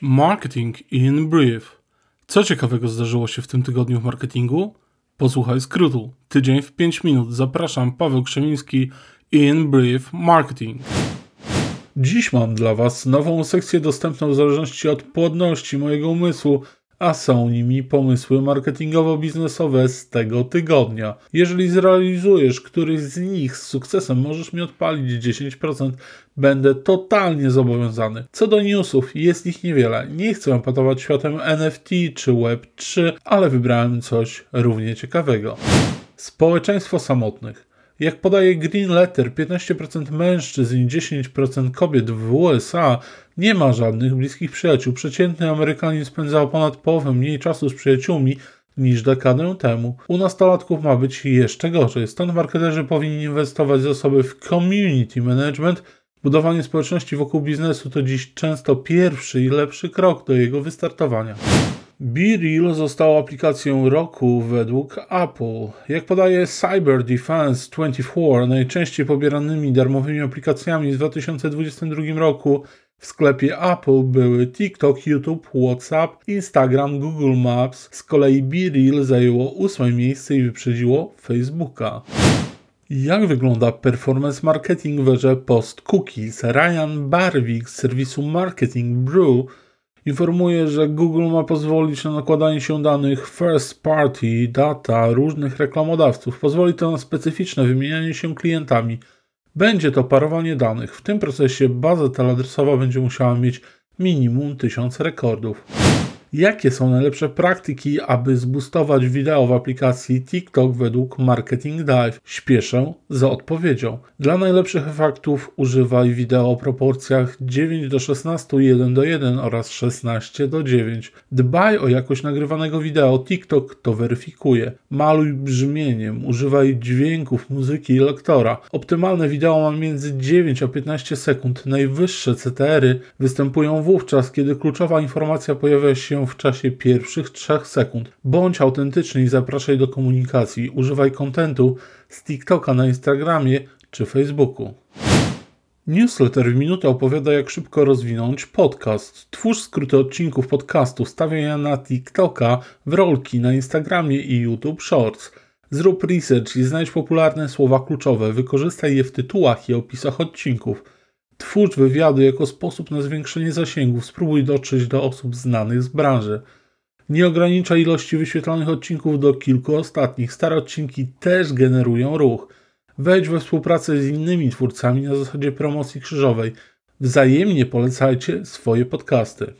Marketing in Brief. Co ciekawego zdarzyło się w tym tygodniu w marketingu? Posłuchaj skrótu. Tydzień w 5 minut. Zapraszam, Paweł Krzemiński, in Brief Marketing. Dziś mam dla Was nową sekcję dostępną w zależności od płodności mojego umysłu – a są nimi pomysły marketingowo-biznesowe z tego tygodnia. Jeżeli zrealizujesz któryś z nich z sukcesem, możesz mi odpalić 10%. Będę totalnie zobowiązany. Co do newsów, jest ich niewiele. Nie chcę patować światem NFT czy Web3, ale wybrałem coś równie ciekawego. Społeczeństwo samotnych. Jak podaje Green Letter, 15% mężczyzn i 10% kobiet w USA nie ma żadnych bliskich przyjaciół. Przeciętny Amerykanin spędzał ponad połowę mniej czasu z przyjaciółmi niż dekadę temu. U nastolatków ma być jeszcze gorzej. Stąd marketerzy powinni inwestować zasoby w community management. Budowanie społeczności wokół biznesu to dziś często pierwszy i lepszy krok do jego wystartowania. BeReal został aplikacją roku według Apple. Jak podaje Cyber Defense 24, najczęściej pobieranymi darmowymi aplikacjami w 2022 roku w sklepie Apple były TikTok, YouTube, WhatsApp, Instagram, Google Maps. Z kolei BeReal zajęło ósme miejsce i wyprzedziło Facebooka. Jak wygląda performance marketing w erze post-cookies? Ryan Barwick z serwisu Marketing Brew informuje, że Google ma pozwolić na nakładanie się danych first party data różnych reklamodawców. Pozwoli to na specyficzne wymienianie się klientami. Będzie to parowanie danych. W tym procesie baza teladresowa będzie musiała mieć minimum 1000 rekordów. Jakie są najlepsze praktyki, aby zbustować wideo w aplikacji TikTok według Marketing Dive? Śpieszę za odpowiedzią. Dla najlepszych efektów używaj wideo o proporcjach 9 do 16, 1 do 1 oraz 16 do 9. Dbaj o jakość nagrywanego wideo. TikTok to weryfikuje. Maluj brzmieniem, używaj dźwięków, muzyki i lektora. Optymalne wideo ma między 9 a 15 sekund. Najwyższe CTR-y występują wówczas, kiedy kluczowa informacja pojawia się w czasie pierwszych 3 sekund. Bądź autentyczny i zapraszaj do komunikacji. Używaj kontentu z TikToka na Instagramie czy Facebooku. Newsletter w minutę opowiada, jak szybko rozwinąć podcast. Twórz skróty odcinków podcastu, stawiaj je na TikToka, w rolki na Instagramie i YouTube Shorts. Zrób research i znajdź popularne słowa kluczowe, wykorzystaj je w tytułach i opisach odcinków. Twórz wywiady jako sposób na zwiększenie zasięgów. Spróbuj dotrzeć do osób znanych z branży. Nie ogranicza ilości wyświetlonych odcinków do kilku ostatnich. Stare odcinki też generują ruch. Wejdź we współpracę z innymi twórcami na zasadzie promocji krzyżowej. Wzajemnie polecajcie swoje podcasty.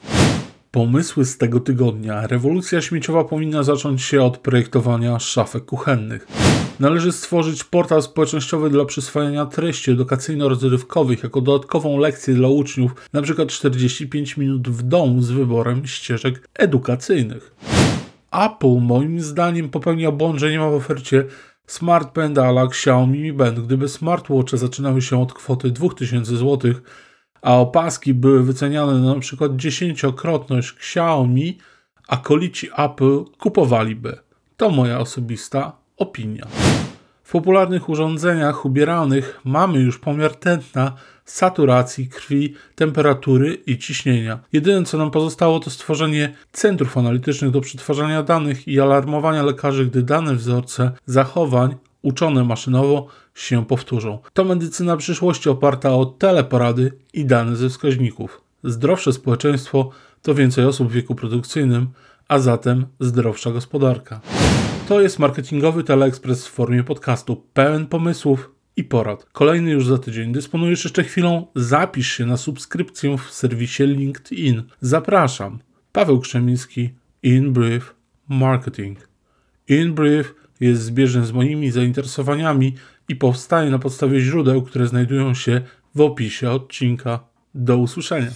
Pomysły z tego tygodnia. Rewolucja śmieciowa powinna zacząć się od projektowania szafek kuchennych. Należy stworzyć portal społecznościowy dla przyswajania treści edukacyjno-rozrywkowych jako dodatkową lekcję dla uczniów, np. 45 minut w domu z wyborem ścieżek edukacyjnych. Apple moim zdaniem popełnia błąd, że nie ma w ofercie Smart Band ala Xiaomi Mi Band. Gdyby smartwatche zaczynały się od kwoty 2000 zł, a opaski były wyceniane na np. dziesięciokrotność Xiaomi, akolici Apple kupowaliby. To moja osobista opinia. W popularnych urządzeniach ubieralnych mamy już pomiar tętna, saturacji krwi, temperatury i ciśnienia. Jedyne co nam pozostało to stworzenie centrów analitycznych do przetwarzania danych i alarmowania lekarzy, gdy dane wzorce zachowań uczone maszynowo się powtórzą. To medycyna przyszłości oparta o teleporady i dane ze wskaźników. Zdrowsze społeczeństwo to więcej osób w wieku produkcyjnym, a zatem zdrowsza gospodarka. To jest marketingowy teleekspres w formie podcastu, pełen pomysłów i porad. Kolejny już za tydzień. Dysponujesz jeszcze chwilą? Zapisz się na subskrypcję w serwisie LinkedIn. Zapraszam. Paweł Krzemiński, In Brief Marketing. In Brief jest zbieżny z moimi zainteresowaniami i powstaje na podstawie źródeł, które znajdują się w opisie odcinka. Do usłyszenia.